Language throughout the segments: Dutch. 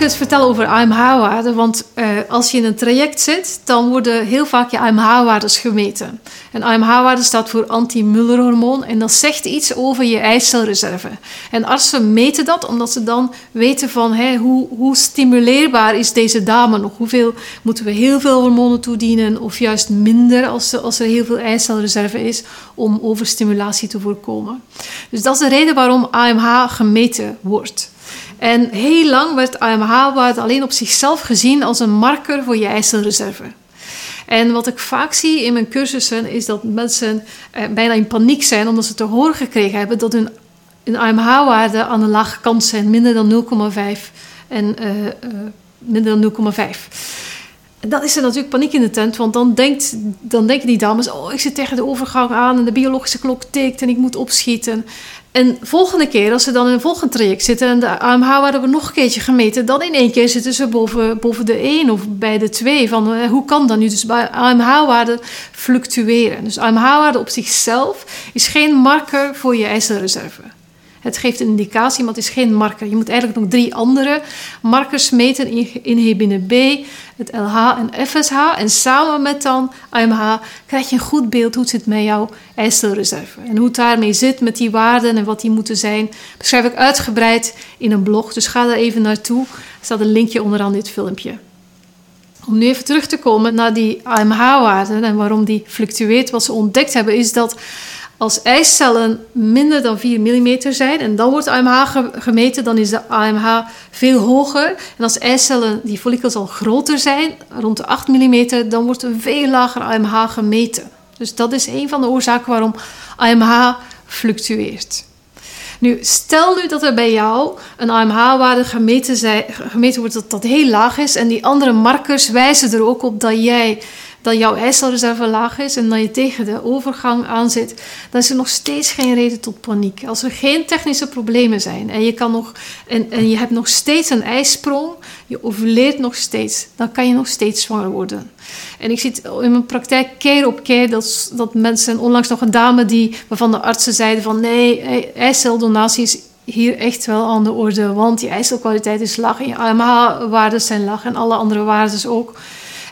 het vertellen over AMH-waarden, want uh, als je in een traject zit, dan worden heel vaak je AMH-waardes gemeten. En AMH-waarde staat voor anti-Muller-hormoon en dat zegt iets over je eicelreserve. En artsen meten dat omdat ze dan weten van hoe, hoe stimuleerbaar is deze dame nog? Hoeveel moeten we heel veel hormonen toedienen of juist minder als, als er heel veel eicelreserve is om overstimulatie te voorkomen. Dus dat is de reden waarom AMH gemeten wordt. En heel lang werd AMH-waarde alleen op zichzelf gezien als een marker voor je eicelreserve. En wat ik vaak zie in mijn cursussen is dat mensen eh, bijna in paniek zijn omdat ze te horen gekregen hebben dat hun, AMH-waarde aan de lage kant zijn, minder dan 0,5 en uh, uh, minder dan 0,5 dan is er natuurlijk paniek in de tent, want dan, denkt, dan denken die dames: Oh, ik zit tegen de overgang aan en de biologische klok tikt en ik moet opschieten. En volgende keer, als ze dan in een volgend traject zitten en de AMH worden we nog een keertje gemeten, dan in één keer zitten ze boven, boven de 1 of bij de 2. Van, eh, hoe kan dat nu? Dus AMH-waarden fluctueren. Dus AMH-waarde op zichzelf is geen marker voor je ijzerreserve. Het geeft een indicatie, maar het is geen marker. Je moet eigenlijk nog drie andere markers meten: inhibine B, het LH en FSH. En samen met dan AMH krijg je een goed beeld hoe het zit met jouw ijstelreserve. En hoe het daarmee zit met die waarden en wat die moeten zijn, beschrijf ik uitgebreid in een blog. Dus ga daar even naartoe. Er staat een linkje onderaan dit filmpje. Om nu even terug te komen naar die AMH-waarden en waarom die fluctueert. Wat ze ontdekt hebben is dat als eicellen minder dan 4 mm zijn en dan wordt AMH gemeten, dan is de AMH veel hoger. En als eicellen, die follicels al groter zijn, rond de 8 mm, dan wordt een veel lager AMH gemeten. Dus dat is een van de oorzaken waarom AMH fluctueert. Nu, stel nu dat er bij jou een AMH-waarde gemeten, gemeten wordt dat dat heel laag is en die andere markers wijzen er ook op dat jij dat jouw eicelreserve laag is en dat je tegen de overgang aan zit, dan is er nog steeds geen reden tot paniek. Als er geen technische problemen zijn en je, kan nog, en, en je hebt nog steeds een ijsprong, je overleert nog steeds, dan kan je nog steeds zwanger worden. En ik zie in mijn praktijk keer op keer dat, dat mensen, onlangs nog een dame die, waarvan de artsen zeiden van nee, eiceldonatie is hier echt wel aan de orde, want die eicelkwaliteit is laag en je AMH-waarden zijn laag en alle andere waarden ook.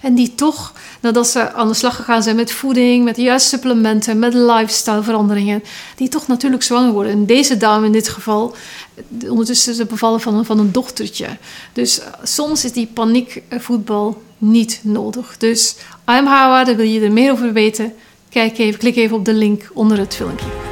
En die toch nadat ze aan de slag gegaan zijn met voeding, met de juiste supplementen, met lifestyleveranderingen, die toch natuurlijk zwanger worden. En deze dame in dit geval, ondertussen is ze bevallen van een, van een dochtertje. Dus eh, soms is die paniekvoetbal niet nodig. Dus AMH-waarde, wil je er meer over weten? Kijk even, klik even op de link onder het filmpje.